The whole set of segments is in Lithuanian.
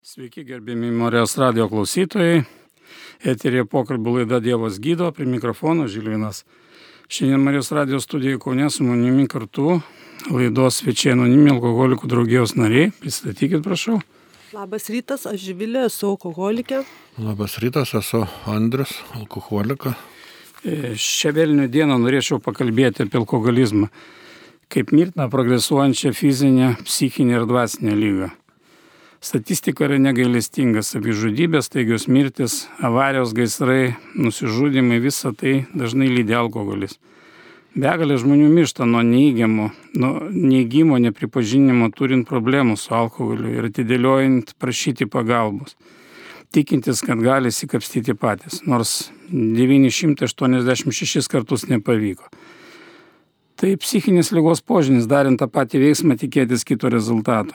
Sveiki, gerbėmi Morijos radio klausytojai. Eterėje pokalbų laida Dievas gydo, prie mikrofono Žilvinas. Šiandien Marijos radio studijoje Kaunė su manimi kartu laidos svečiai anonimi alkoholikų draugijos nariai. Pristatykit, prašau. Labas rytas, aš Živilė, esu alkoholikė. Labas rytas, esu Andris, alkoholika. E, šią vėlinių dieną norėčiau pakalbėti apie alkoholizmą kaip mirtiną progresuojančią fizinę, psichinę ir dvasinę lygą. Statistika yra negailestinga, savižudybės, taigios mirtis, avarijos, gaisrai, nusižudimai, visa tai dažnai lydi alkoholis. Begalė žmonių miršta nuo neįgiamo, nuo neįgymo, nepripažinimo, turint problemų su alkoholiu ir atidėliojant prašyti pagalbos, tikintis, kad gali įsikapstyti patys, nors 986 kartus nepavyko. Tai psichinės lygos požymis, darant tą patį veiksmą, tikėtis kito rezultato.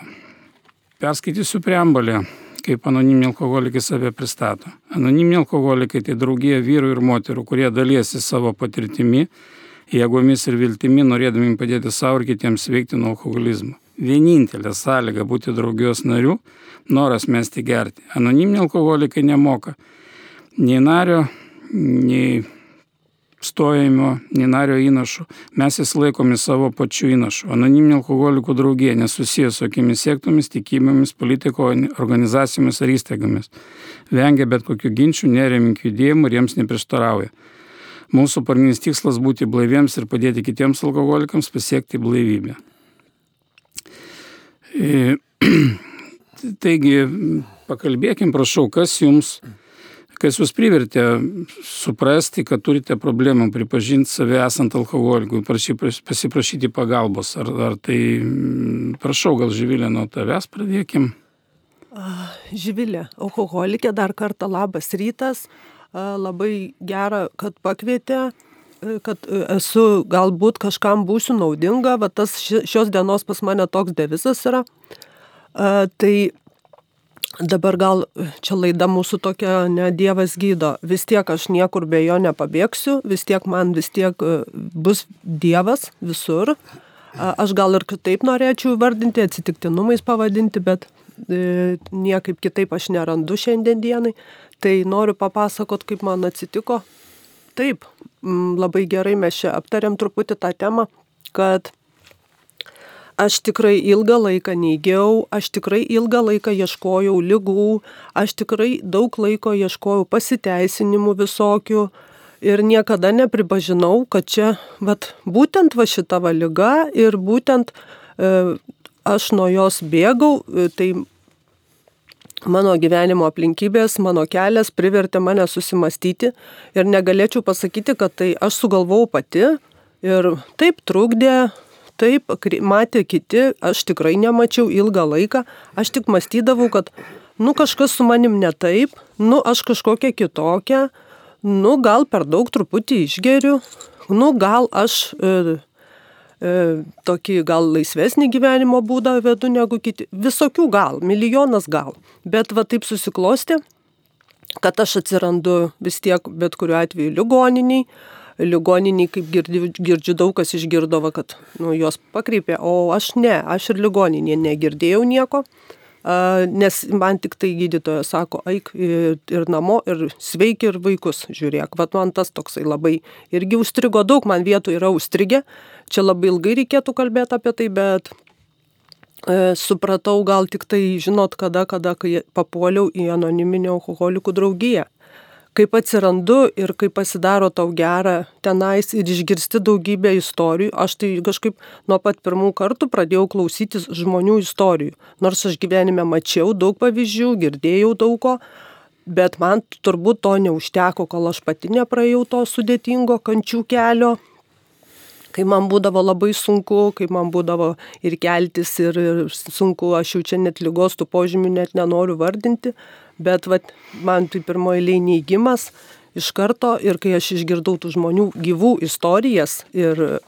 Perskaitysiu preambulę, kaip anoniminiai alkoholikai save pristato. Anoniminiai alkoholikai tai draugija vyrų ir moterų, kurie dalyjasi savo patirtimi, jėgomis ir viltimi, norėdami padėti savo ir kitiems veikti nuo alkoholizmo. Vienintelė sąlyga būti draugijos nariu - noras mesti gerti. Anoniminiai alkoholikai nemoka nei nario, nei stojimo, nei nario įnašų, mes įsilaikome savo pačių įnašų. Anoniminė alkoholikų draugija nesusijęs su akimis sektomis, tikybėmis, politiko organizacijomis ar įstaigomis. Vengia bet kokių ginčių, nereminkų judėjimų ir jiems neprieštarauja. Mūsų pagrindinis tikslas būti blaiviems ir padėti kitiems alkoholikams pasiekti blaivybę. E, taigi, pakalbėkim, prašau, kas jums kas jūs privertė suprasti, kad turite problemą, pripažinti save esant alkoholikui, pasiprašyti pagalbos. Ar, ar tai, mm, prašau, gal Živilė nuo tavęs pradėkim? Živilė, alkoholikė, dar kartą labas rytas. Labai gera, kad pakvietė kad esu galbūt kažkam būsiu naudinga, va tas šios dienos pas mane toks devizas yra. Tai Dabar gal čia laida mūsų tokia, ne Dievas gydo, vis tiek aš niekur be jo nepabėgsiu, vis tiek man vis tiek e, bus Dievas visur. Aš gal ir kitaip norėčiau vardinti, atsitiktinumais pavadinti, bet e, niekaip kitaip aš nerandu šiandien dienai. Tai noriu papasakot, kaip man atsitiko. Taip, labai gerai mes čia aptarėm truputį tą temą, kad aš tikrai ilgą laiką neigiau, aš tikrai ilgą laiką ieškojau lygų, aš tikrai daug laiko ieškojau pasiteisinimų visokių ir niekada nepripažinau, kad čia vat, būtent va šita va lyga ir būtent e, aš nuo jos bėgau, e, tai mano gyvenimo aplinkybės, mano kelias privertė mane susimastyti ir negalėčiau pasakyti, kad tai aš sugalvojau pati ir taip trukdė taip matė kiti, aš tikrai nemačiau ilgą laiką, aš tik mąstydavau, kad, nu kažkas su manim ne taip, nu aš kažkokia kitokia, nu gal per daug truputį išgeriu, nu gal aš e, e, tokį gal laisvesnį gyvenimo būdą vedu negu kiti, visokių gal, milijonas gal, bet va taip susiklosti, kad aš atsirandu vis tiek bet kuriuo atveju ligoniniai, ligoniniai, kaip girdžiu, girdžiu daug kas išgirdavo, kad nu, juos pakreipė, o aš ne, aš ir ligoninė negirdėjau nieko, nes man tik tai gydytojas sako, eik ir namo, ir sveiki, ir vaikus žiūrėk. Vat man tas toksai labai irgi užstrigo, daug man vietų yra užstrigę, čia labai ilgai reikėtų kalbėti apie tai, bet e, supratau gal tik tai, žinot, kada, kada, kai papuoliau į anoniminę alkoholikų draugiją kaip atsirandu ir kaip pasidaro tau gera tenais ir išgirsti daugybę istorijų. Aš tai kažkaip nuo pat pirmų kartų pradėjau klausytis žmonių istorijų. Nors aš gyvenime mačiau daug pavyzdžių, girdėjau daug ko, bet man turbūt to neužteko, kol aš pati nepraėjau to sudėtingo kančių kelio. Kai man būdavo labai sunku, kai man būdavo ir keltis, ir, ir sunku, aš jau čia net lygos tų požymių net nenoriu vardinti, bet vat, man tai pirmoji eilė neįgymas iš karto ir kai aš išgirdau tų žmonių gyvų istorijas ir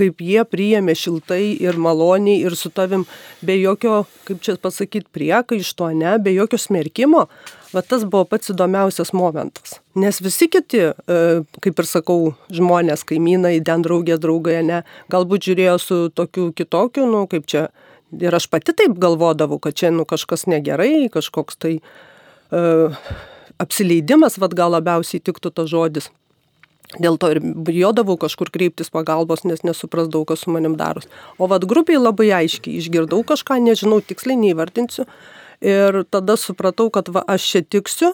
kaip jie priėmė šiltai ir maloniai ir su tavim be jokio, kaip čia pasakyti, priekaišto, ne, be jokio smerkimo, va tas buvo pats įdomiausias momentas. Nes visi kiti, e, kaip ir sakau, žmonės, kaimynai, ten draugės, draugai, ne, galbūt žiūrėjo su tokiu kitokiu, nu, kaip čia Ir aš pati taip galvodavau, kad čia nu, kažkas negerai, kažkoks tai uh, apsileidimas, vad gal labiausiai tiktų tas žodis. Dėl to ir bijodavau kažkur kreiptis pagalbos, nes nesuprasdavau, kas su manim daros. O vad grupiai labai aiškiai išgirdau kažką, nežinau, tiksliai neįvardinsiu. Ir tada supratau, kad va, aš čia tiksiu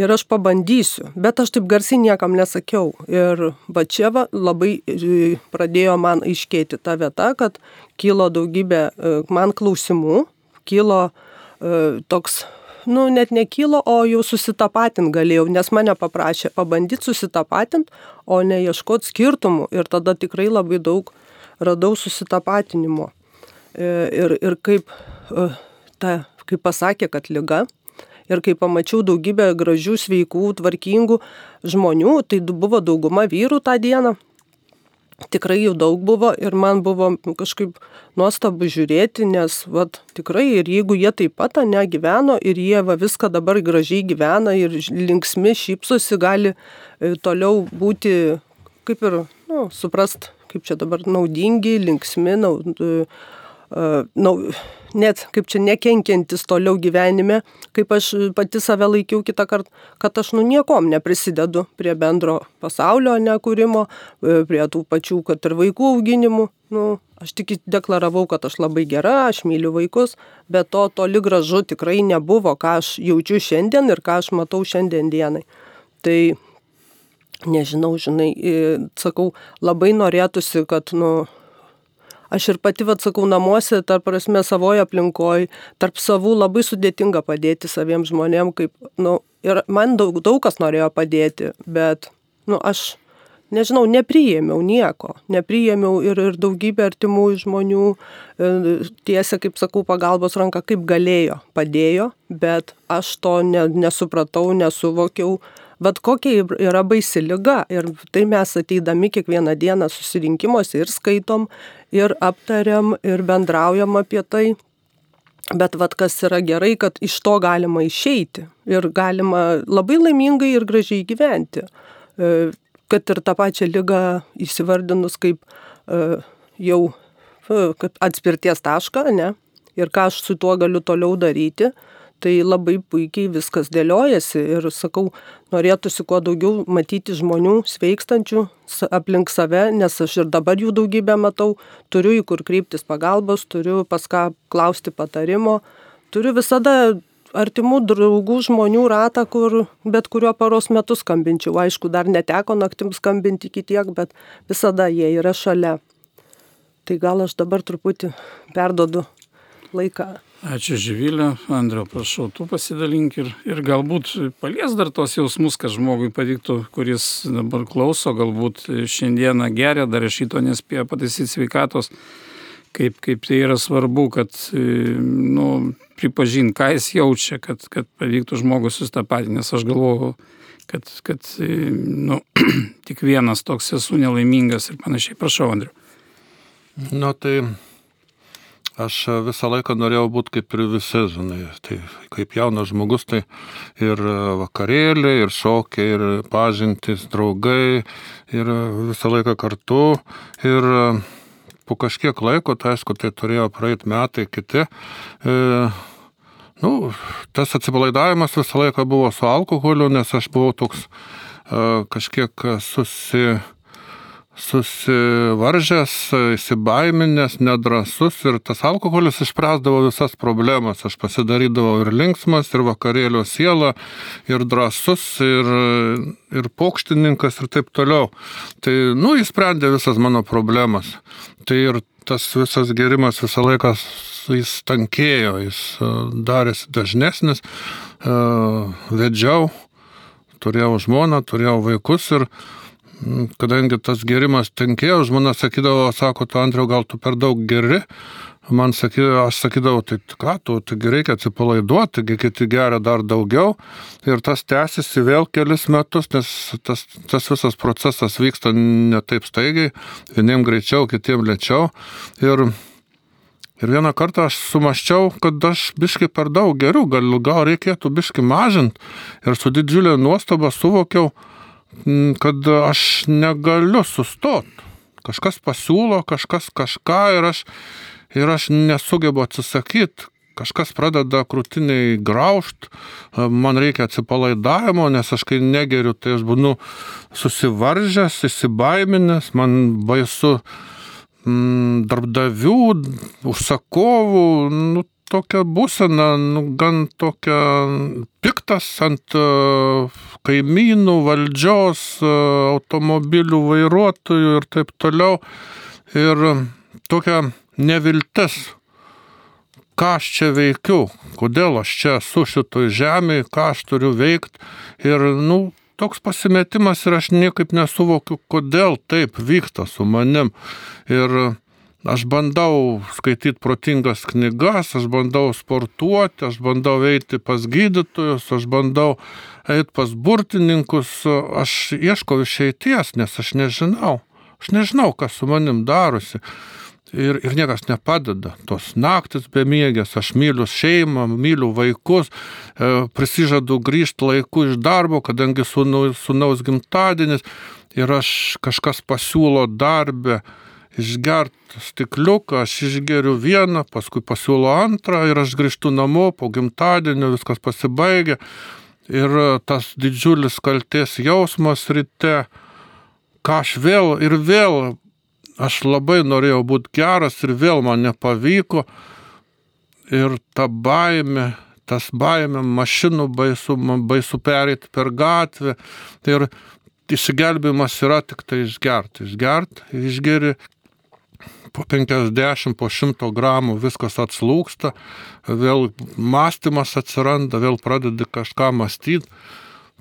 ir aš pabandysiu. Bet aš taip garsiai niekam nesakiau. Ir va čia va, labai e, pradėjo man aiškėti ta vieta, kad kilo daugybė e, man klausimų, kilo e, toks nu, net nekylo, o jau susitapatint galėjau, nes mane paprašė pabandyti susitapatint, o ne ieškoti skirtumų. Ir tada tikrai labai daug radau susitapatinimo. E, ir, ir kaip, e, ta, kaip pasakė, kad lyga. Ir kai pamačiau daugybę gražių, sveikų, tvarkingų žmonių, tai buvo dauguma vyrų tą dieną, tikrai jų daug buvo ir man buvo kažkaip nuostabu žiūrėti, nes vat, tikrai ir jeigu jie taip pat negyveno ir jie va, viską dabar gražiai gyvena ir linksmi šypsosi, gali e, toliau būti kaip ir, nu, suprast, kaip čia dabar naudingi, linksmi, naud, nau, net kaip čia nekenkiantis toliau gyvenime, kaip aš pati save laikiau kitą kartą, kad aš nu niekom neprisidedu prie bendro pasaulio nekūrimo, e, prie tų pačių, kad ir vaikų auginimų. Nu, aš tik deklaravau, kad aš labai gera, aš myliu vaikus, bet to toli gražu tikrai nebuvo, ką aš jaučiu šiandien ir ką aš matau šiandien dienai. Tai nežinau, žinai, sakau, labai norėtųsi, kad, nu, aš ir pati, vad sakau, namuose, tarp prasme, savoje aplinkoje, tarp savų labai sudėtinga padėti saviems žmonėm, kaip, nu, ir man daug, daug kas norėjo padėti, bet, nu, aš, nežinau, nepriėmiau nieko, nepriėmiau ir, ir daugybė artimų žmonių e, tiesia, kaip sakau, pagalbos ranka, kaip galėjo, padėjo, bet aš to ne, nesupratau, nesuvokiau, Bet kokia yra baisi lyga ir tai mes ateidami kiekvieną dieną susirinkimuose ir skaitom, ir aptariam, ir bendraujam apie tai. Bet vad kas yra gerai, kad iš to galima išeiti ir galima labai laimingai ir gražiai gyventi. E, kad ir tą pačią lygą įsivardinus kaip e, jau e, kaip atspirties tašką, ne? Ir ką aš su tuo galiu toliau daryti tai labai puikiai viskas dėliojasi ir sakau, norėtųsi kuo daugiau matyti žmonių sveikstančių aplink save, nes aš ir dabar jų daugybę matau, turiu į kur kreiptis pagalbos, turiu pas ką klausti patarimo, turiu visada artimų draugų žmonių ratą, kur bet kuriuo paros metu skambinčiau. Aišku, dar neteko naktim skambinti iki tiek, bet visada jie yra šalia. Tai gal aš dabar truputį perdodu laiką Ačiū Živilė, Andriu, prašau, tu pasidalink ir, ir galbūt palies dar tos jausmus, kad žmogui pavyktų, kuris dabar klauso, galbūt šiandieną geria, dar šito nespėjo pataisyti sveikatos, kaip, kaip tai yra svarbu, kad nu, pripažint, ką jis jaučia, kad, kad pavyktų žmogus sustapatinti, nes aš galvoju, kad, kad nu, tik vienas toks esu nelaimingas ir panašiai. Prašau, Andriu. Nu, tai aš visą laiką norėjau būti kaip ir visi, žinai, tai kaip jaunas žmogus, tai ir vakarėlė, ir šokiai, ir pažintys, draugai, ir visą laiką kartu. Ir po kažkiek laiko, tai aišku, tai turėjo praeiti metai kiti. E, nu, tas atsipalaidavimas visą laiką buvo su alkoholiu, nes aš buvau toks e, kažkiek susi susivaržęs, įsibaiminęs, nedrasus ir tas alkoholis išspręsdavo visas problemas. Aš pasidarydavau ir linksmas, ir vakarėlio siela, ir drasus, ir, ir pokštininkas ir taip toliau. Tai, nu, jis sprendė visas mano problemas. Tai ir tas visas gerimas visą laiką jis tankėjo, jis e, darėsi dažnesnis, e, vedžiau, turėjau žmoną, turėjau vaikus ir kadangi tas gerimas tenkėjo, žmona sakydavo, sako, tu Andriu, gal tu per daug geri, man sakydavo, aš sakydavau, tai ką, tu, taigi reikia atsipalaiduoti, taigi kiti geria dar daugiau. Ir tas tęsiasi vėl kelis metus, nes tas, tas visas procesas vyksta ne taip staigiai, vieniem greičiau, kitiem lėčiau. Ir, ir vieną kartą aš sumaščiau, kad aš biški per daug geriau, gal, gal reikėtų biški mažinti. Ir su didžiulė nuostaba suvokiau, kad aš negaliu sustoti. Kažkas pasiūlo, kažkas kažką ir aš ir aš nesugebu atsisakyti, kažkas pradeda krūtiniai graužt, man reikia atsipalaidavimo, nes aš kai negeriu, tai aš būnu susivaržęs, įsibaiminęs, man baisu mm, darbdavių, užsakovų, nu, tokia būsena, nu, gan tokia piktas ant kaimynų, valdžios, automobilių vairuotojų ir taip toliau. Ir tokia neviltis ką aš čia veikiu, kodėl aš čia esu šitoj žemėje, ką aš turiu veikti. Ir, nu, toks pasimetimas ir aš niekaip nesuvokiu, kodėl taip vyksta su manim. Ir aš bandau skaityti protingas knygas, aš bandau sportuoti, aš bandau eiti pas gydytojus, aš bandau eiti pas burtininkus, aš ieškau išeities, nes aš nežinau. Aš nežinau, kas su manim darosi ir, ir niekas nepadeda. Tos naktis bemiegės, aš myliu šeimą, myliu vaikus, e, prisižadu grįžti laiku iš darbo, kadangi sunaus, sunaus gimtadienis ir aš kažkas pasiūlo darbę išgerti stikliuką, aš išgeriu vieną, paskui pasiūlo antrą ir aš grįžtu namo po gimtadienio, viskas pasibaigia. Ir tas didžiulis kalties jausmas ryte, ką aš vėl ir vėl aš labai norėjau būti geras ir vėl man nepavyko. Ir ta baime, tas baime, mašinų baisu, baisu pereiti per gatvę. Ir išsigelbėjimas yra tik tai išgerti. Išgerti, išgeri po 50, po 100 gramų viskas atslūksta, vėl mąstymas atsiranda, vėl pradedi kažką mąstyti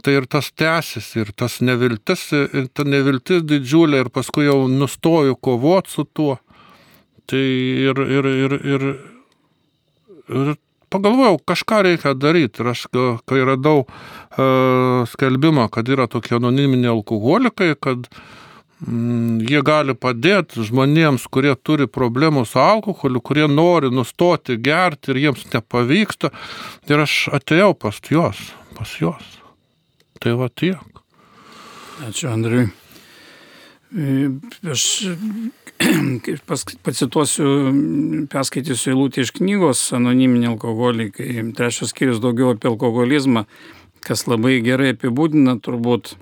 tai ir tas tęsiasi, ir tas neviltis, ir ta neviltis didžiulė, ir paskui jau nustoju kovoti su tuo. Tai ir, ir, ir, ir, ir pagalvojau, kažką reikia daryti. Ir aš, kai radau uh, skelbimą, kad yra tokie anoniminiai alkoholikai, kad mm, jie gali padėti žmonėms, kurie turi problemų su alkoholiu, kurie nori nustoti gerti ir jiems nepavyksta. Ir aš atėjau pas juos, pas juos. Tai va tiek. Ačiū, Andriui. E, aš pacituosiu, perskaitysiu eilutę iš knygos Anoniminiai alkoholikai. Trečias skyrius daugiau apie alkoholizmą, kas labai gerai apibūdina turbūt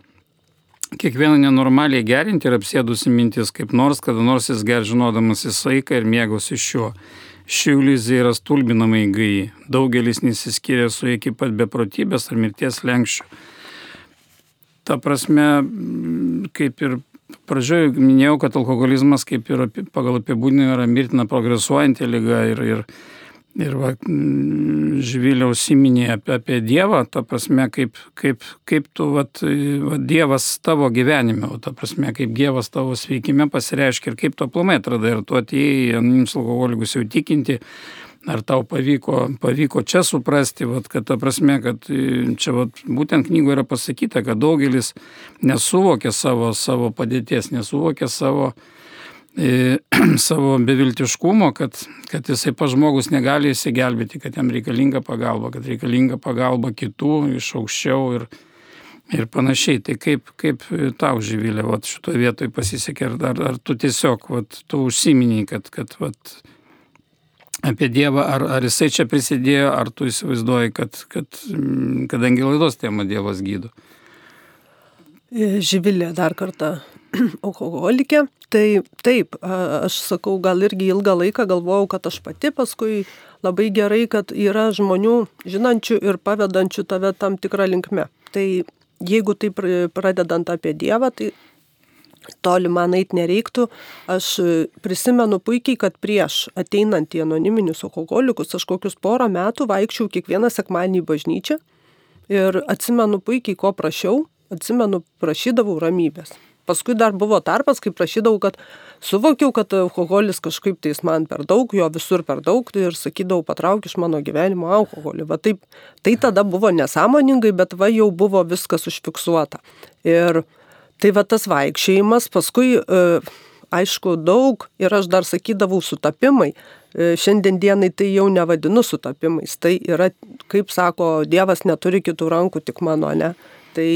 kiekvieną nenormaliai gerinti ir apsėdusi mintis, kaip nors, kada nors jis ger žinodamas į saiką ir mėgosi šiuo. Ši iliuzija yra stulbinamai gai. Daugelis nesiskiria su iki pat beprotybės ar mirties lenkščių ta prasme, kaip ir pradžioje minėjau, kad alkoholizmas kaip ir pagal apibūdinimą yra mirtina progresuojanti lyga ir, ir, ir va, žvilė užsiminė apie, apie Dievą, ta prasme, kaip, kaip, kaip tu, va, va, Dievas tavo gyvenime, o ta prasme, kaip Dievas tavo sveikime pasireiškia ir kaip tu aplamai atradai, ir tu atėjai anonims alkoholikus jau tikinti ar tau pavyko, pavyko čia suprasti, vat, kad ta prasme, kad e, čia vat, būtent knygoje yra pasakyta, kad daugelis nesuvokė savo, savo padėties, nesuvokė savo, e, savo beviltiškumo, kad, kad jisai pa žmogus negali įsigelbėti, kad jam reikalinga pagalba, kad reikalinga pagalba kitų iš aukščiau ir, ir panašiai. Tai kaip, kaip tau žyvilė, vat, šitoje vietoje pasisekė, ar, ar, ar tu tiesiog, vat, tu užsiminiai, kad, kad vat, apie Dievą, ar, ar jisai čia prisidėjo, ar tu įsivaizduoji, kad, kad mm, kadangi laidos tema Dievas gydo. Živilė dar kartą alkoholikė. Tai taip, aš sakau, gal irgi ilgą laiką galvojau, kad aš pati paskui labai gerai, kad yra žmonių žinančių ir pavedančių tave tam tikrą linkmę. Tai jeigu taip pradedant apie Dievą, tai toli man eit nereiktų. Aš prisimenu puikiai, kad prieš ateinant į anoniminius alkoholikus aš kokius porą metų vaikščiau kiekvieną sekmanį į bažnyčią ir atsimenu puikiai, ko prašiau, atsimenu, prašydavau ramybės. Paskui dar buvo tarpas, kai prašydavau, kad suvokiau, kad alkoholis kažkaip tais man per daug, jo visur per daug ir sakydavau, patrauk iš mano gyvenimo alkoholį. Va taip, tai tada buvo nesąmoningai, bet va jau buvo viskas užfiksuota. Ir Tai va tas vaikščiojimas, paskui, e, aišku, daug ir aš dar sakydavau sutapimai. E, šiandien dienai tai jau nevadinu sutapimais. Tai yra, kaip sako, Dievas neturi kitų rankų, tik mano, ne. Tai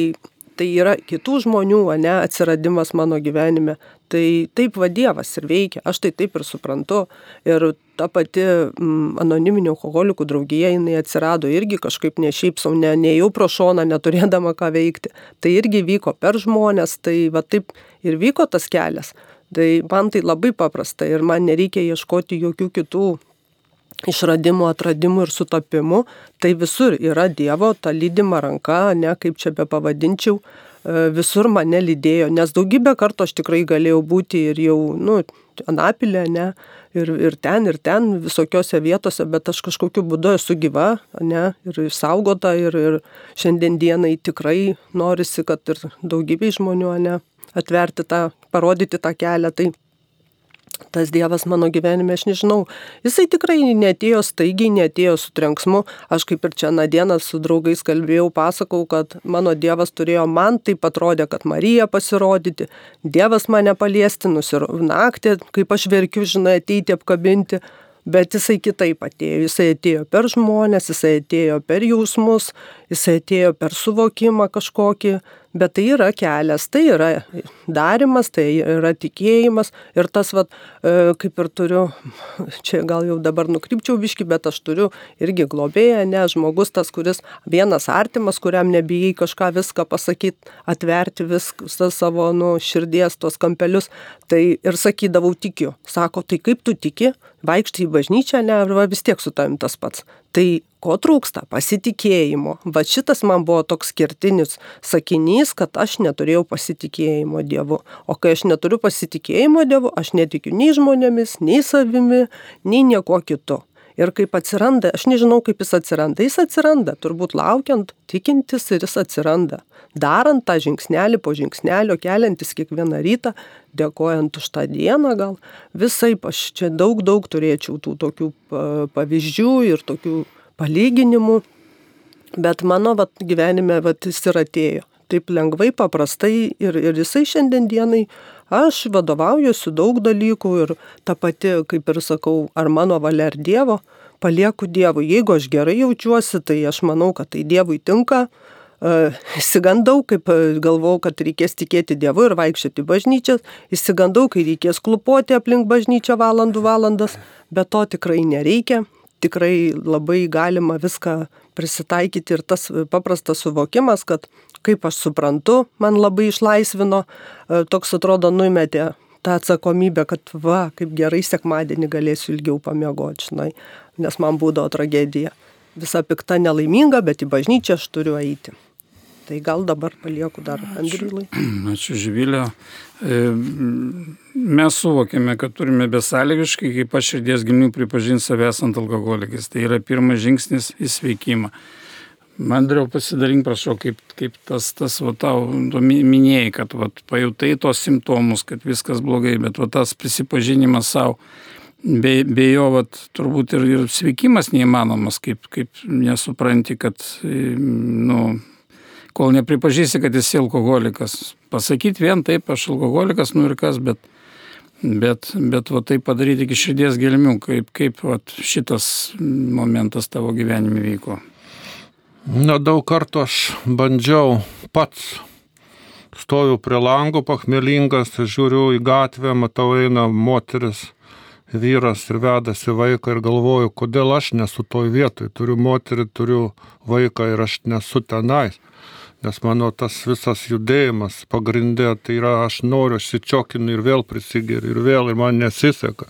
tai yra kitų žmonių, ne, atsiradimas mano gyvenime. Tai taip va Dievas ir veikia, aš tai taip ir suprantu. Ir ta pati mm, anoniminio alkoholikų draugija, jinai atsirado irgi kažkaip ne šiaip savo, ne, nejau pro šoną, neturėdama ką veikti. Tai irgi vyko per žmonės, tai va taip ir vyko tas kelias. Tai man tai labai paprasta ir man nereikia ieškoti jokių kitų išradimų, atradimų ir sutapimų. Tai visur yra Dievo ta lydima ranka, ne kaip čia be pavadinčiau, e, visur mane lydėjo, nes daugybę kartų aš tikrai galėjau būti ir jau, nu, Anapilė, ne, ir, ir ten, ir ten, visokiose vietose, bet aš kažkokiu būdu esu gyva, ne, ir išsaugota, ir, ir šiandien dienai tikrai norisi, kad ir daugybei žmonių, ne, atverti tą, parodyti tą kelią. Tai tas Dievas mano gyvenime, aš nežinau, jisai tikrai netėjo staigiai, netėjo su trenksmu. Aš kaip ir čia nadieną su draugais kalbėjau, pasakau, kad mano Dievas turėjo man taip atrodė, kad Marija pasirodyti, Dievas mane paliesti, nusir naktį, kaip aš verkiu, žinai, ateiti apkabinti. Bet jisai kitaip atėjo. Jisai atėjo per žmonės, jisai atėjo per jausmus, jisai atėjo per suvokimą kažkokį, bet tai yra kelias, tai yra darimas, tai yra tikėjimas ir tas, vat, e, kaip ir turiu, čia gal jau dabar nukrypčiau biški, bet aš turiu irgi globėją, ne, žmogus tas, kuris vienas artimas, kuriam nebijai kažką viską pasakyti, atverti viską savo nu, širdies tos kampelius, tai ir sakydavau tikiu. Sako, tai kaip tu tiki, vaikštai į bažnyčią, ne, arba vis tiek su tavim tas pats. Tai ko trūksta? Pasitikėjimo. Va šitas man buvo toks skirtinis sakinys, kad aš neturėjau pasitikėjimo Dievu. O kai aš neturiu pasitikėjimo Dievu, aš netikiu nei žmonėmis, nei savimi, nei nieko kitu. Ir kaip atsiranda, aš nežinau, kaip jis atsiranda. Jis atsiranda, turbūt laukiant, tikintis ir jis atsiranda. Darant tą žingsnelį po žingsnelio, keliantis kiekvieną rytą, dėkojant už tą dieną gal. Visai aš čia daug, daug turėčiau tų tokių pavyzdžių ir tokių palyginimų, bet mano vat, gyvenime vat, jis ir atėjo. Taip lengvai, paprastai ir, ir jisai šiandien dienai, aš vadovaujuosi daug dalykų ir ta pati, kaip ir sakau, ar mano valia ar Dievo, palieku Dievui. Jeigu aš gerai jaučiuosi, tai aš manau, kad tai Dievui tinka. Įsigandau, kaip galvau, kad reikės tikėti Dievu ir vaikščioti bažnyčias. Įsigandau, kai reikės klupoti aplink bažnyčią valandų valandas, bet to tikrai nereikia tikrai labai galima viską prisitaikyti ir tas paprastas suvokimas, kad kaip aš suprantu, man labai išlaisvino, e, toks atrodo numetė tą atsakomybę, kad va, kaip gerai sekmadienį galėsiu ilgiau pamiegoti, žinai, nes man būdavo tragedija. Visa pikta nelaiminga, bet į bažnyčią aš turiu eiti. Tai gal dabar palieku dar Andriului. Ačiū, Živilė. E, mes suvokėme, kad turime besąlygiškai, kaip aš širdies giminių pripažinti savęs ant alkoholikais. Tai yra pirmas žingsnis į sveikimą. Mandriau pasidalink, prašau, kaip, kaip tas, tas va, tau minėjai, kad va, pajutai tos simptomus, kad viskas blogai, bet va, tas prisipažinimas savo, be, be jo vat, turbūt ir, ir sveikimas neįmanomas, kaip, kaip nesupranti, kad nu, kol nepripažįsi, kad esi alkoholikas. Pasakyti vien taip, aš alkoholikas, nu ir kas, bet, bet, bet va, tai padaryti iki širdies gelmių, kaip, kaip va, šitas momentas tavo gyvenime vyko. Na, daug kartų aš bandžiau pats. Stoviu prie lango pachmelingas, žiūriu į gatvę, matau eina moteris, vyras ir vedasi vaiką ir galvoju, kodėl aš nesu toj vietoj. Turiu moterį, turiu vaiką ir aš nesu tenais nes mano tas visas judėjimas pagrindė, tai yra aš noriu, aš sičiokinu ir vėl prisigeriu, ir vėl, ir man nesiseka.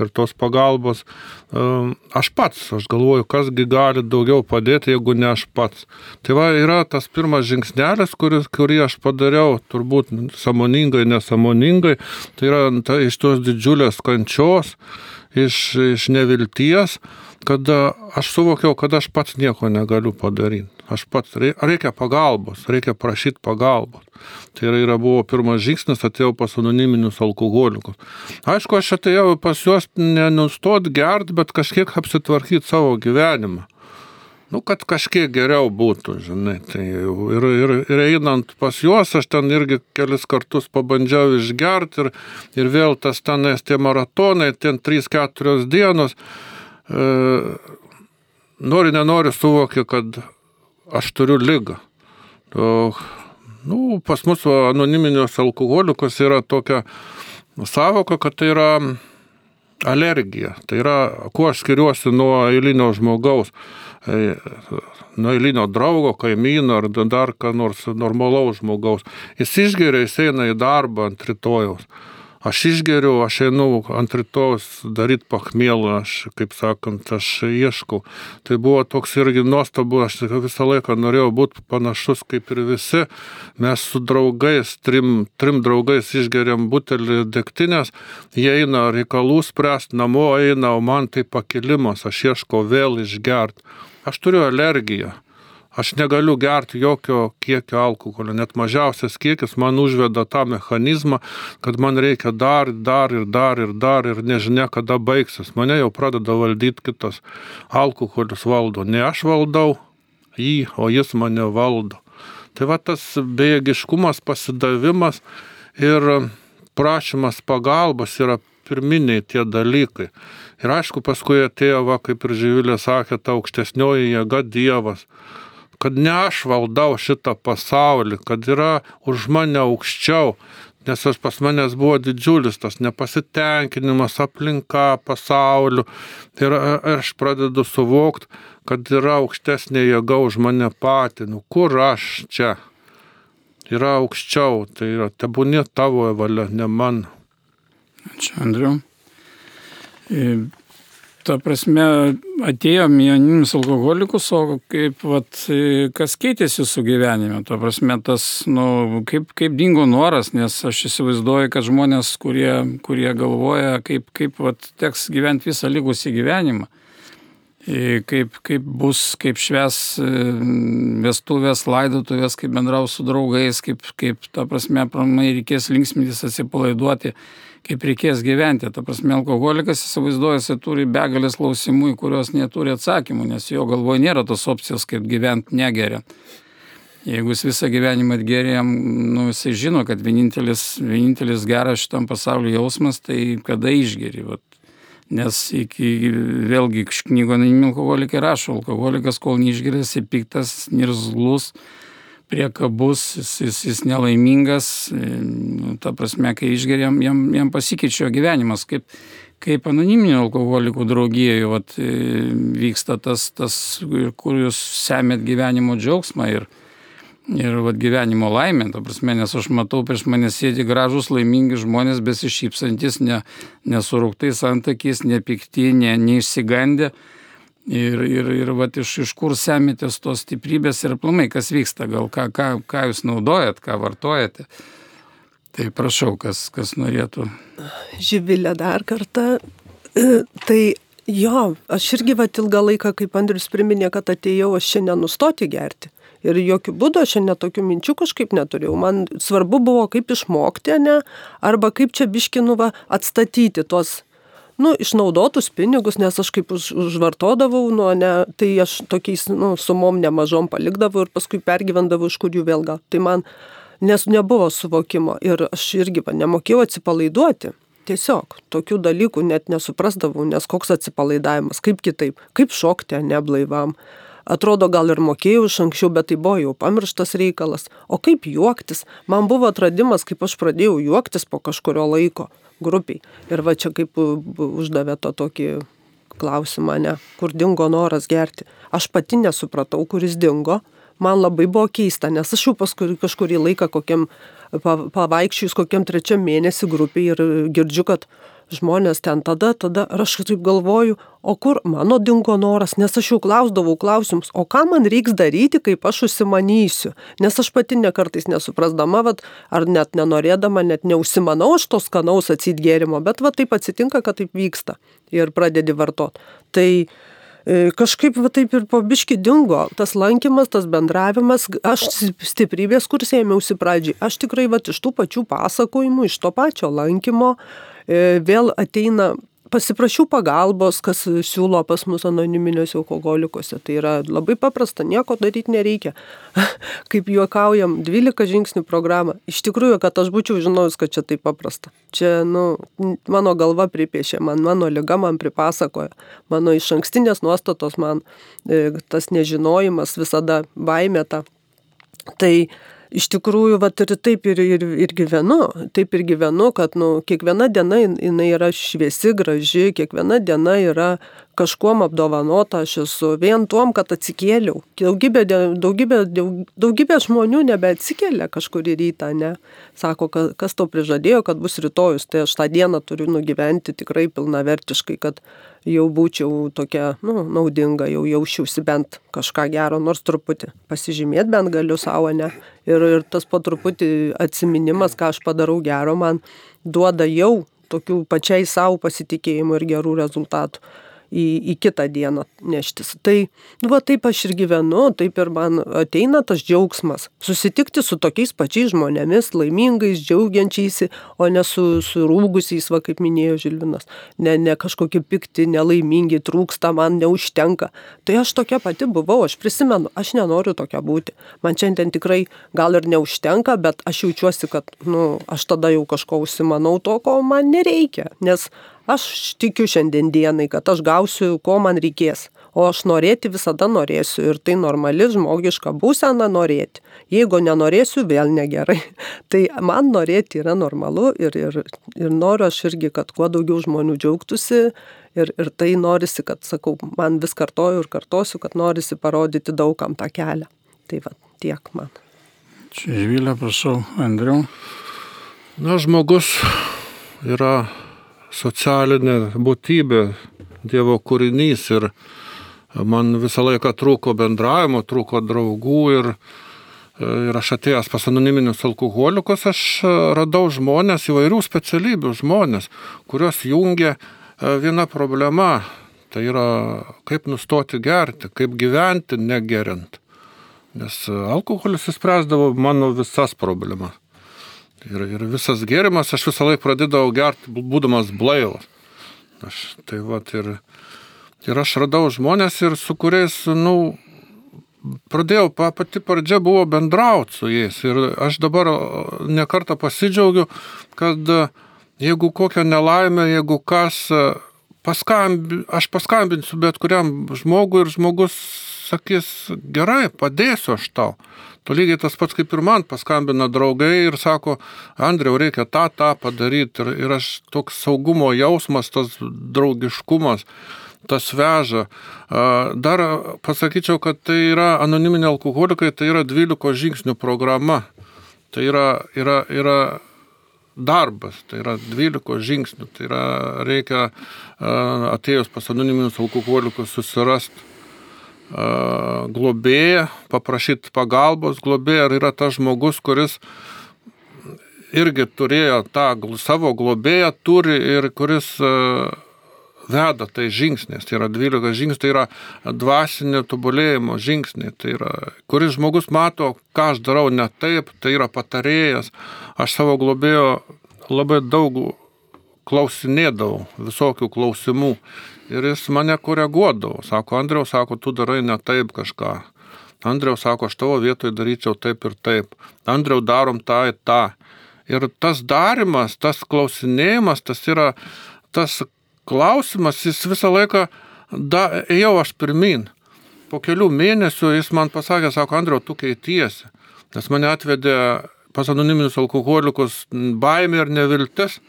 Ir tos pagalbos, um, aš pats, aš galvoju, kasgi gali daugiau padėti, jeigu ne aš pats. Tai va yra tas pirmas žingsnelis, kuris, kurį aš padariau, turbūt samoningai, nesamoningai, tai yra tai iš tos didžiulės kančios, iš, iš nevilties, kada aš suvokiau, kad aš pats nieko negaliu padaryti aš pats, reikia pagalbos, reikia prašyti pagalbos. Tai yra, yra buvo pirmas žingsnis, atėjau pas anoniminius alkoholikus. Aišku, aš atėjau pas juos nenustot gert, bet kažkiek apsitvarkyti savo gyvenimą. Nu, kad kažkiek geriau būtų, žinai. Tai ir, ir, ir einant pas juos, aš ten irgi kelis kartus pabandžiau išgerti ir, ir vėl tas tenais tie maratonai, ten 3-4 dienos. E, nori, nenori suvokia, kad aš turiu lygą. Nu, pas mus anoniminius alkoholikus yra tokia savoka, kad tai yra alergija. Tai yra, kuo aš skiriuosi nuo eilinio žmogaus, e, nuo eilinio draugo, kaimyno ar dar ką nors normalaus žmogaus. Jis išgeria, jis eina į darbą ant rytojaus. Aš išgeriu, aš einu ant rytojus daryti pachmėlą, aš, kaip sakant, aš ieškau. Tai buvo toks irgi nuostabu, aš visą laiką norėjau būti panašus kaip ir visi. Mes su draugais, trim, trim draugais išgeriam butelį degtinės, jie eina reikalų spręsti, namo eina, o man tai pakilimas, aš ieškau vėl išgert. Aš turiu alergiją. Aš negaliu gerti jokio kiekio alkoholio, net mažiausias kiekis man užveda tą mechanizmą, kad man reikia dar, dar ir dar ir dar ir nežinia, kada baigsis. Mane jau pradeda valdyti kitas alkoholis valdo. Ne aš valdau jį, o jis mane valdo. Tai va tas bejėgiškumas, pasidavimas ir prašymas pagalbos yra pirminiai tie dalykai. Ir aišku, paskui atėjo, va, kaip ir Živilė sakė, ta aukštesnioji jėga Dievas kad ne aš valdau šitą pasaulį, kad yra už mane aukščiau, nes aš pas manęs buvo didžiulis tas nepasitenkinimas aplinka, pasauliu. Ir aš pradedu suvokti, kad yra aukštesnė jėga už mane patį. Nu, kur aš čia? Yra aukščiau, tai yra tebūnė tavo valia, ne mano. Ačiū, Andriu ta prasme, atėjom į anonimius alkoholikus, o kaip, vat, kas keitėsi su gyvenime, ta prasme, tas, nu, kaip, kaip dingo noras, nes aš įsivaizduoju, kad žmonės, kurie, kurie galvoja, kaip, kaip vat, teks gyventi visą likusį gyvenimą, kaip, kaip bus, kaip šves vestuvės, laidotuvės, kaip bendraus su draugais, kaip, kaip ta prasme, pramai reikės linksmintis, atsipalaiduoti kaip reikės gyventi. Ta prasme, alkoholikas įsivaizduoja, jis turi begalės klausimų, į kuriuos neturi atsakymų, nes jo galvoje nėra tos opcijos, kaip gyventi negeriant. Jeigu jis visą gyvenimą atgerėjam, nu, jisai žino, kad vienintelis, vienintelis geras šitam pasaulio jausmas, tai kada išgeri. Vat. Nes iki, vėlgi knygo Naimi alkoholikai rašo, alkoholikas kol neišgeria, jisai piktas, nirzlus, priekabus, jis, jis, jis nelaimingas, e, nu, ta prasme, kai išgeriam, jam, jam pasikeičia gyvenimas, kaip, kaip anoniminių alkoholikų draugijoje vat, e, vyksta tas, tas, kur jūs semėt gyvenimo džiaugsmą ir, ir vat, gyvenimo laimę, ta prasme, nes aš matau prieš mane sėdi gražus, laimingi žmonės, besišypsantis, ne, nesurūktais antakys, nepikti, ne, neišsigandę. Ne Ir, ir, ir vat, iš, iš kur semitės tos stiprybės ir plumai, kas vyksta, gal ką, ką, ką jūs naudojat, ką vartojate. Tai prašau, kas, kas norėtų. Živilė dar kartą. Tai jo, aš irgi vat ilgą laiką, kaip Andrius priminė, kad atėjau aš čia nenustoti gerti. Ir jokių būdų aš šiandien tokių minčių kažkaip neturėjau. Man svarbu buvo, kaip išmokti, ne, arba kaip čia biškinuva atstatyti tuos nu, išnaudotus pinigus, nes aš kaip už, užvartodavau, nu, ne, tai aš tokiais nu, sumom nemažom palikdavau ir paskui pergyvendavau, iš kur jų vėl gal. Tai man nes nebuvo suvokimo ir aš irgi va, nemokėjau atsipalaiduoti. Tiesiog tokių dalykų net nesuprasdavau, nes koks atsipalaidavimas, kaip kitaip, kaip šokti neblaivam. Atrodo, gal ir mokėjau iš anksčiau, bet tai buvo jau pamirštas reikalas. O kaip juoktis? Man buvo atradimas, kaip aš pradėjau juoktis po kažkurio laiko grupiai. Ir va čia kaip uždavė to tokį klausimą, ne, kur dingo noras gerti. Aš pati nesupratau, kuris dingo. Man labai buvo keista, nes aš jau paskui kažkurį laiką kokiam pavaikščius kokiam trečiam mėnesį grupiai ir girdžiu, kad žmonės ten tada, tada, ir aš taip galvoju, o kur mano dingo noras, nes aš jau klausdavau klausimus, o ką man reiks daryti, kaip aš užsimanysiu, nes aš pati nekartais nesuprasdama, vat, ar net nenorėdama, net neužsimanau aš to skanaus atsidgėrimo, bet va taip atsitinka, kad taip vyksta ir pradedi vartot. Tai kažkaip va taip ir po biški dingo tas lankymas, tas bendravimas, aš stiprybės kursė ėmiausi pradžiai. Aš tikrai va iš tų pačių pasakojimų, iš to pačio lankymo E, vėl ateina pasiprašiau pagalbos, kas siūlo pas mus anoniminiuose alkoholikuose. Tai yra labai paprasta, nieko daryti nereikia. Kaip juokaujam, 12 žingsnių programą. Iš tikrųjų, kad aš būčiau žinojus, kad čia taip paprasta. Čia, nu, mano galva pripiešė, man mano lyga man pripasakoja, mano iš ankstinės nuostatos man e, tas nežinojimas visada baimė ta. Tai iš tikrųjų, va, ir taip ir, ir, ir gyvenu, taip ir gyvenu, kad nu, kiekviena diena jinai yra šviesi, graži, kiekviena diena yra kažkuom apdovanota, aš esu vien tuom, kad atsikėliau. Daugybė, daugybė, daugybė žmonių nebeatsikėlė kažkur į rytą, ne. Sako, kas to prižadėjo, kad bus rytojus, tai aš tą dieną turiu nugyventi tikrai pilnavertiškai, kad jau būčiau tokia, nu, naudinga, jau jausčiausi bent kažką gero, nors truputį pasižymėti bent galiu savo, ne. Ir, ir tas po truputį atsiminimas, ką aš padarau gero, man duoda jau tokių pačiai savo pasitikėjimų ir gerų rezultatų į, į kitą dieną neštis. Tai, nu, va, taip aš ir gyvenu, taip ir man ateina tas džiaugsmas. Susitikti su tokiais pačiais žmonėmis, laimingais, džiaugiančiais, o ne su, su rūgusiais, va, kaip minėjo Žilvinas. Ne, ne kažkokie pikti, nelaimingi, trūksta, man neužtenka. Tai aš tokia pati buvau, aš prisimenu, aš nenoriu tokia būti. Man šiandien tikrai gal ir neužtenka, bet aš jaučiuosi, kad, nu, aš tada jau kažko užsimanau to, ko man nereikia. Nes Aš tikiu šiandien dienai, kad aš gausiu, ko man reikės. O aš norėti visada norėsiu ir tai normali žmogiška būsena norėti. Jeigu nenorėsiu, vėl negerai. Tai man norėti yra normalu ir, ir, ir noriu aš irgi, kad kuo daugiau žmonių džiaugtųsi ir, ir tai norisi, kad, sakau, man vis kartoju ir kartosiu, kad norisi parodyti daugam tą kelią. Tai va, tiek man. Čia Žvilė, prašau, Andriu. Na, žmogus yra socialinė būtybė, Dievo kūrinys ir man visą laiką trūko bendravimo, trūko draugų ir, ir aš atėjęs pas anoniminius alkoholikus, aš radau žmonės, įvairių specialybių žmonės, kurios jungia e, viena problema. Tai yra kaip nustoti gerti, kaip gyventi negerint. Nes alkoholis įspręsdavo mano visas problemas. Ir, ir visas gėrimas aš visą laiką pradėdavau gerti, būdamas blaivas. Aš, tai va, ir, ir aš radau žmonės, ir su kuriais, nu, pradėjau, pati pradžia buvo bendrauti su jais. Ir aš dabar nekartą pasidžiaugiu, kad jeigu kokią nelaimę, jeigu kas, paskambi, aš paskambinsiu bet kuriam žmogui ir žmogus sakys, gerai, padėsiu aš tau. Tu lygiai tas pats kaip ir man paskambina draugai ir sako, Andriau, reikia tą, tą padaryti. Ir, ir aš toks saugumo jausmas, tas draugiškumas, tas veža. Dar pasakyčiau, kad tai yra anoniminiai alkoholikai, tai yra 12 žingsnių programa. Tai yra, yra, yra darbas, tai yra 12 žingsnių. Tai yra reikia atėjus pas anoniminius alkoholikus susirasti globėją, paprašyti pagalbos globėją, ar yra tas žmogus, kuris irgi turėjo tą savo globėją, turi ir kuris veda tai žingsnis, tai yra 12 žingsnis, tai yra dvasinio tobulėjimo žingsniai, tai yra, kuris žmogus mato, ką aš darau ne taip, tai yra patarėjas. Aš savo globėjo labai daug klausinėdavau, visokių klausimų Ir jis mane koreguodavo. Sako, Andriau, sako, tu darai ne taip kažką. Andriau sako, aš tavo vietoje daryčiau taip ir taip. Andriau darom tą ir tą. Ir tas darimas, tas klausinėjimas, tas yra tas klausimas, jis visą laiką, da, ėjau aš pirmin. Po kelių mėnesių jis man pasakė, sako, Andriau, tu keitiesi. Nes mane atvedė pas anoniminius alkoholikus baimė ir neviltis.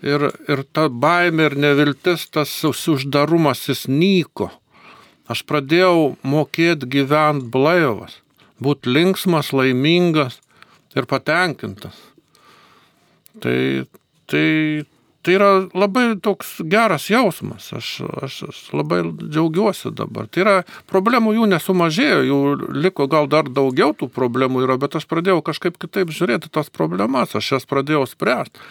Ir, ir ta baimė ir neviltis, tas uždarumas, jis nyko. Aš pradėjau mokėti gyventi blaivas, būti linksmas, laimingas ir patenkintas. Tai, tai tai yra labai toks geras jausmas. Aš, aš, aš labai džiaugiuosi dabar. Tai yra problemų jų nesumažėjo, jų liko gal dar daugiau tų problemų yra, bet aš pradėjau kažkaip kitaip žiūrėti tas problemas, aš jas pradėjau spręsti.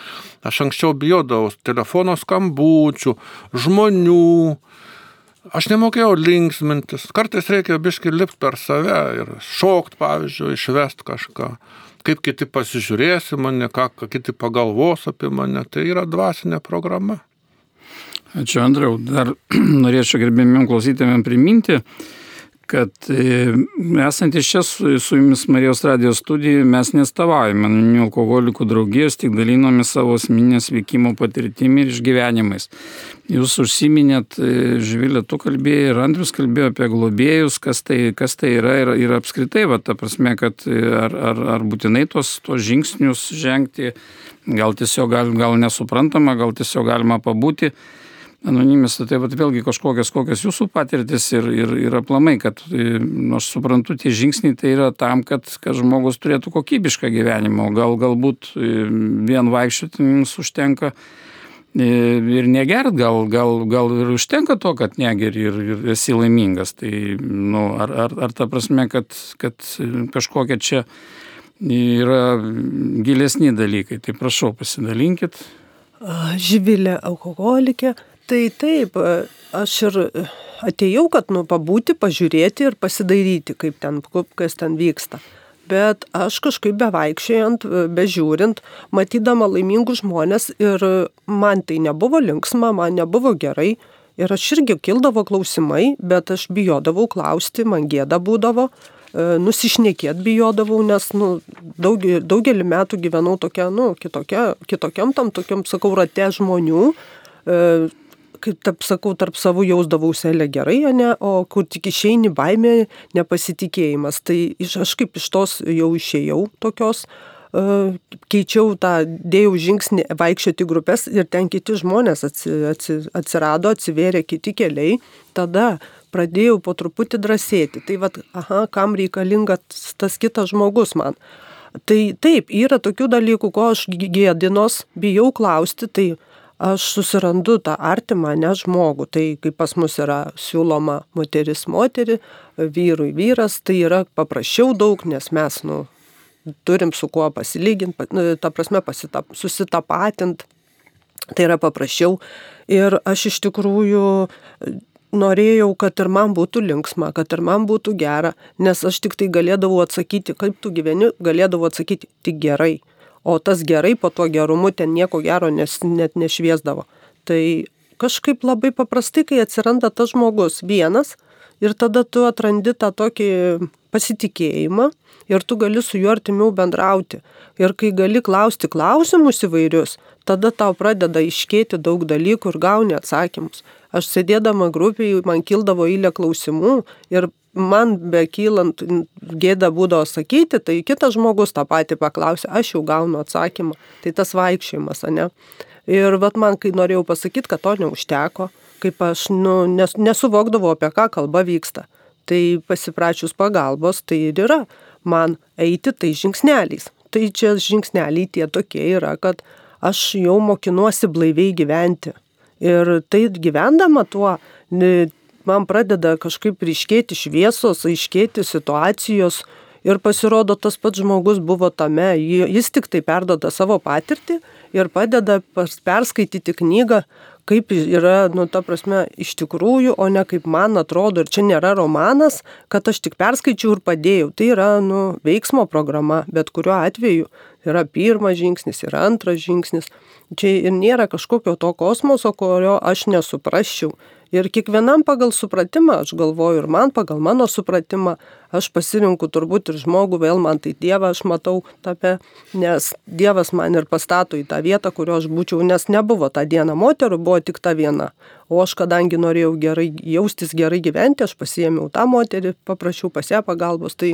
Aš anksčiau bijodavau telefono skambučių, žmonių. Aš nemokėjau linksmintis. Kartais reikia biški lipti per save ir šokti, pavyzdžiui, išvest kažką kaip kiti pasižiūrės į mane, ką, ką kiti pagalvos apie mane, tai yra dvasinė programa. Ačiū Andriau, dar norėčiau gerbėmėm klausytėm priminti, kad e, esantys čia su, su jumis Marijos radijos studijoje mes nestavaujame anoniminių alkoholikų draugijos, tik dalinome savo asmeninės veikimo patirtimi ir išgyvenimais. Jūs užsiminėt, e, Živilė, tu kalbėjai ir Andrius kalbėjo apie globėjus, kas tai, kas tai yra ir, ir apskritai, va, ta prasme, kad e, ar, ar, ar būtinai tos, tos žingsnius žengti, gal tiesiog gal, gal nesuprantama, gal tiesiog galima pabūti anonimis, tai vat, vėlgi kažkokios kokios jūsų patirtis ir, ir, ir aplamai, kad, nu, aš suprantu, tie žingsniai tai yra tam, kad, kad žmogus turėtų kokybišką gyvenimą, gal galbūt e, vien vaikščioti jums užtenka e, ir negert, gal, gal, gal ir užtenka to, kad negeri ir, ir esi laimingas. Tai, nu, ar, ar, ar ta prasme, kad, kad kažkokia čia yra gilesni dalykai, tai prašau pasidalinkit. Živilė alkoholikė, Tai taip, aš ir atėjau, kad nu pabūti, pažiūrėti ir pasidairyti, kaip ten, kas ten vyksta. Bet aš kažkaip bevaikščiojant, bežiūrint, matydama laimingus žmonės ir man tai nebuvo linksma, man nebuvo gerai. Ir aš irgi kildavo klausimai, bet aš bijodavau klausti, man gėda būdavo, e, nusišnekėt bijodavau, nes nu, daug, daugelį metų gyvenau tokia, nu, kitokia, kitokiam tam tokiam, sakau, rate žmonių, e, kaip taip sakau, tarp savų jausdavausi elė gerai, ne, o kur tik išeini baimė, nepasitikėjimas. Tai iš, aš kaip iš tos jau išėjau tokios, uh, keičiau tą, dėjau žingsnį vaikščioti grupės ir ten kiti žmonės atsi, atsi, atsirado, atsivėrė kiti keliai, tada pradėjau po truputį drąsėti. Tai vad, aha, kam reikalingas tas kitas žmogus man. Tai taip, yra tokių dalykų, ko aš gėdinos, bijau klausti, tai aš susirandu tą artimą, ne žmogų. Tai kaip pas mus yra siūloma moteris moterį, vyrui vyras, tai yra paprasčiau daug, nes mes, nu, turim su kuo pasilyginti, nu, ta prasme pasitap, susitapatinti. Tai yra paprasčiau. Ir aš iš tikrųjų norėjau, kad ir man būtų linksma, kad ir man būtų gera, nes aš tik tai galėdavau atsakyti, kaip tu gyveni, galėdavau atsakyti tik gerai o tas gerai po tuo gerumu ten nieko gero nes, net nešviesdavo. Tai kažkaip labai paprastai, kai atsiranda tas žmogus vienas ir tada tu atrandi tą tokį pasitikėjimą ir tu gali su juo artimiau bendrauti. Ir kai gali klausti klausimus įvairius, tada tau pradeda iškėti daug dalykų ir gauni atsakymus. Aš sėdėdama grupiai, man kildavo eilė klausimų ir man bekylant gėda būdavo sakyti, tai kitas žmogus tą patį paklausė, aš jau gaunu atsakymą. Tai tas vaikščiojimas, ne? Ir vat man, kai norėjau pasakyti, kad to neužteko, kaip aš nu, nes, nesuvokdavau, apie ką kalba vyksta, tai pasiprašius pagalbos, tai ir yra man eiti tai žingsneliais. Tai čia žingsneliai tie tokie yra, kad aš jau mokinuosi blaiviai gyventi. Ir tai gyvendama tuo, man pradeda kažkaip ryškėti šviesos, aiškėti situacijos ir pasirodo tas pats žmogus buvo tame, jis tik tai perdoda savo patirtį ir padeda perskaityti knygą, kaip yra, nu, ta prasme, iš tikrųjų, o ne kaip man atrodo. Ir čia nėra romanas, kad aš tik perskaičiau ir padėjau. Tai yra, nu, veiksmo programa, bet kuriuo atveju yra pirmas žingsnis, yra antras žingsnis. Čia ir nėra kažkokio to kosmoso, kurio aš nesuprasčiau. Ir kiekvienam pagal supratimą, aš galvoju, ir man pagal mano supratimą, aš pasirinku turbūt ir žmogų, vėl man tai Dievą aš matau tape, nes Dievas man ir pastato į tą vietą, kurio aš būčiau, nes nebuvo tą dieną moterų, buvo tik ta viena. O aš kadangi norėjau gerai jaustis, gerai gyventi, aš pasiėmiau tą moterį, paprašiau pas ją pagalbos. Tai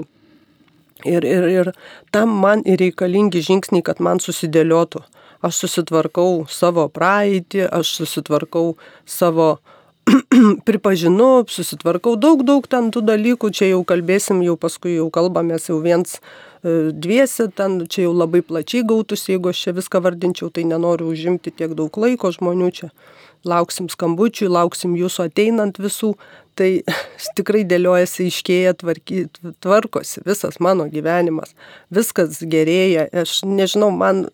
ir, ir, ir tam man ir reikalingi žingsniai, kad man susidėliotų. Aš susitvarkau savo praeitį, aš susitvarkau savo pripažinu, susitvarkau daug, daug ten tų dalykų, čia jau kalbėsim, jau paskui jau kalbamės jau viens e, dviesi, ten čia jau labai plačiai gautus, jeigu aš čia viską vardinčiau, tai nenoriu užimti tiek daug laiko žmonių čia. Lauksim skambučių, lauksim jūsų ateinant visų, tai tikrai dėliojasi, iškėja, tvarky, tvarkosi visas mano gyvenimas, viskas gerėja. Aš nežinau, man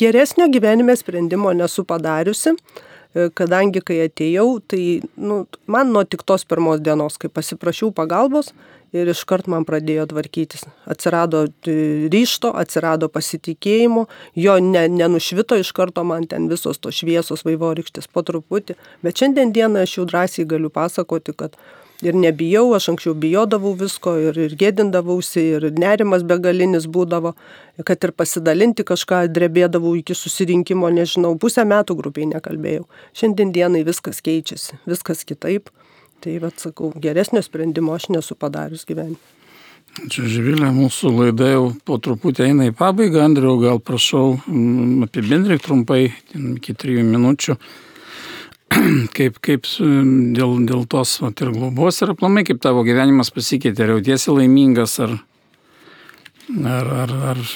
geresnio gyvenime sprendimo nesu padariusi E, kadangi kai atėjau, tai nu, man nuo tik tos pirmos dienos, kai pasiprašiau pagalbos ir iškart man pradėjo tvarkytis. Atsirado e, ryšto, atsirado pasitikėjimo, jo ne, nenušvito iš karto man ten visos tos šviesos vaivorykštės po truputį, bet šiandien dieną aš jau drąsiai galiu pasakoti, kad ir nebijau, aš anksčiau bijodavau visko ir, ir gėdindavausi, ir nerimas begalinis būdavo, kad ir pasidalinti kažką drebėdavau iki susirinkimo, nežinau, pusę metų grupiai nekalbėjau. Šiandien dienai viskas keičiasi, viskas kitaip. Tai, vad sakau, geresnio sprendimo aš nesu padarius gyvenime. Čia Živilė, mūsų laida jau po truputį eina į pabaigą. Andriau, gal prašau apibendrink trumpai, iki trijų minučių, kaip, kaip dėl, dėl tos vat, ir globos ir aplamai, kaip tavo gyvenimas pasikeitė, ar jautiesi laimingas, ar, ar, ar, ar,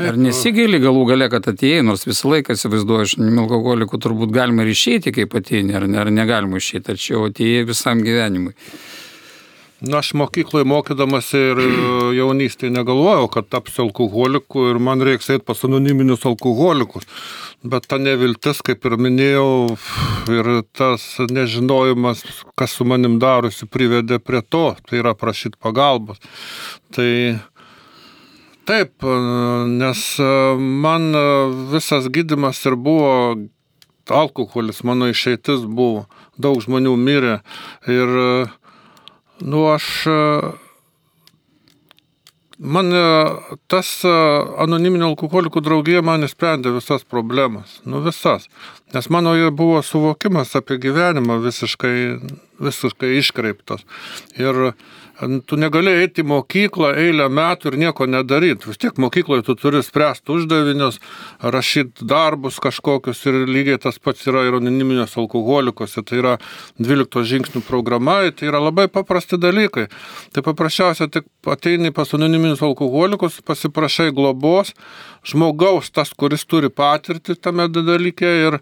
Taip, ar nesigaili galų gale, kad atėjai, nors visą laiką įsivaizduoju, aš alkoholikų turbūt galima ir išeiti, kaip ateini, ar, ar negalima išeiti, tačiau atėjai visam gyvenimui. Na, aš mokykloje mokydamas ir e, jaunystėje negalvojau, kad tapsiu alkoholiku ir man reiks eiti pas anoniminius alkoholikus. Bet ta neviltis, kaip ir minėjau, ir tas nežinojimas, kas su manim darosi, privedė prie to, tai yra prašyti pagalbos. Tai taip, e, nes e, man visas gydimas ir buvo alkoholis, mano išeitis buvo, daug žmonių mirė ir Nu, aš. Man tas anoniminio alkoholikų draugija man įsprendė visas problemas. Nu, visas. Nes mano buvo suvokimas apie gyvenimą visiškai, visiškai iškreiptas. Ir tu negali eiti į mokyklą eilę metų ir nieko nedaryti. Vis tiek mokykloje tu turi spręsti uždavinius, rašyti darbus kažkokius ir lygiai tas pats yra ir anoniminės alkoholikose. Tai yra 12 žingsnių programa, tai yra labai paprasti dalykai. Tai paprasčiausia tik ateini pas anoniminius alkoholikus, pasiprašai globos, žmogaus tas, kuris turi patirtį tame dalyke ir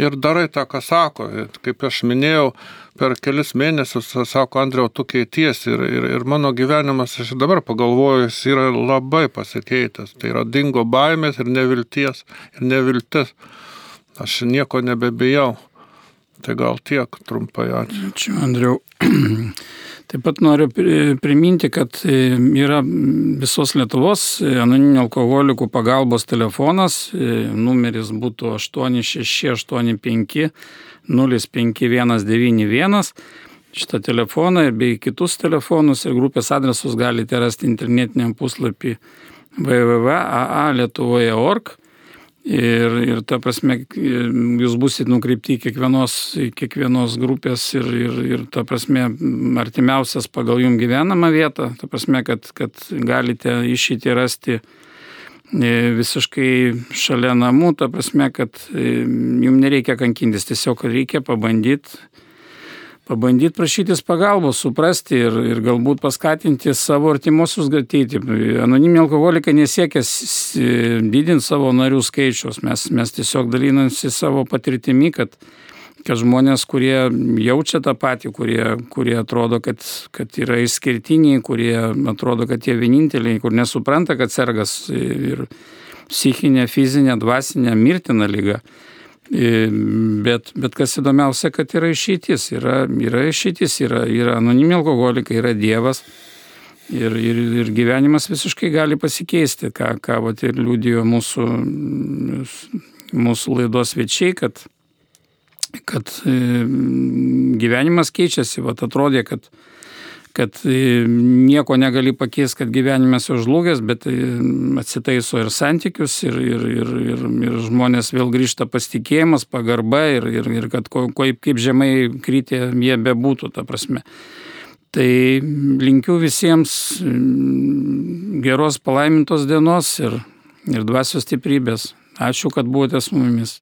ir darai tą, ką sako. Kaip aš minėjau, per kelis mėnesius, sako Andriau, tu keities ir, ir, ir mano gyvenimas, aš dabar pagalvoju, jis yra labai pasikeitęs. Tai yra dingo baimės ir nevilties ir neviltis. Aš nieko nebebijau. Tai gal tiek trumpai ačiū. Ačiū, Andriau. Taip pat noriu priminti, kad e, yra visos Lietuvos e, anoniminių alkoholikų pagalbos telefonas, e, numeris būtų 8685 05191. Šitą telefoną bei kitus telefonus ir grupės adresus galite rasti internetiniam puslapį www.aalietuvoje.org Ir, ir ta prasme, jūs busit nukreipti į kiekvienos, į kiekvienos grupės ir, ir, ir ta prasme, artimiausias pagal jum gyvenamą vietą, ta prasme, kad, kad galite išėti rasti e, visiškai šalia namų, ta prasme, kad e, jums nereikia kankintis, tiesiog reikia pabandyti pabandyti prašytis pagalbos, suprasti ir, ir galbūt paskatinti savo artimuosius ateiti. Anoniminiai alkoholikai nesiekia didinti savo narių skaičius, mes, mes tiesiog dalinamsi savo patirtimi, kad, kad žmonės, kurie jaučia tą patį, kurie, kurie atrodo, kad, kad yra išskirtiniai, kurie atrodo, kad jie vieninteliai, kur nesupranta, kad sergas ir psichinė, fizinė, dvasinė, mirtina lyga Bet, bet kas įdomiausia, kad yra išeitis, yra, yra išeitis, yra, yra anonimi alkoholikai, yra Dievas. Ir, ir, ir gyvenimas visiškai gali pasikeisti, ką, ką vat, ir liūdėjo mūsų, mūsų laidos svečiai, kad, kad gyvenimas keičiasi, vat, atrodė, kad kad e, nieko negali pakeisti, kad gyvenimas jau žlugęs, bet e, atsitaiso ir santykius, ir, ir, ir, ir, ir žmonės vėl grįžta pasitikėjimas, pagarba ir, ir, ir kad ko, kaip, kaip žemai krytė jie bebūtų, ta prasme. Tai linkiu visiems geros palaimintos dienos ir, ir dvasios stiprybės. Ačiū, kad buvote su mumis.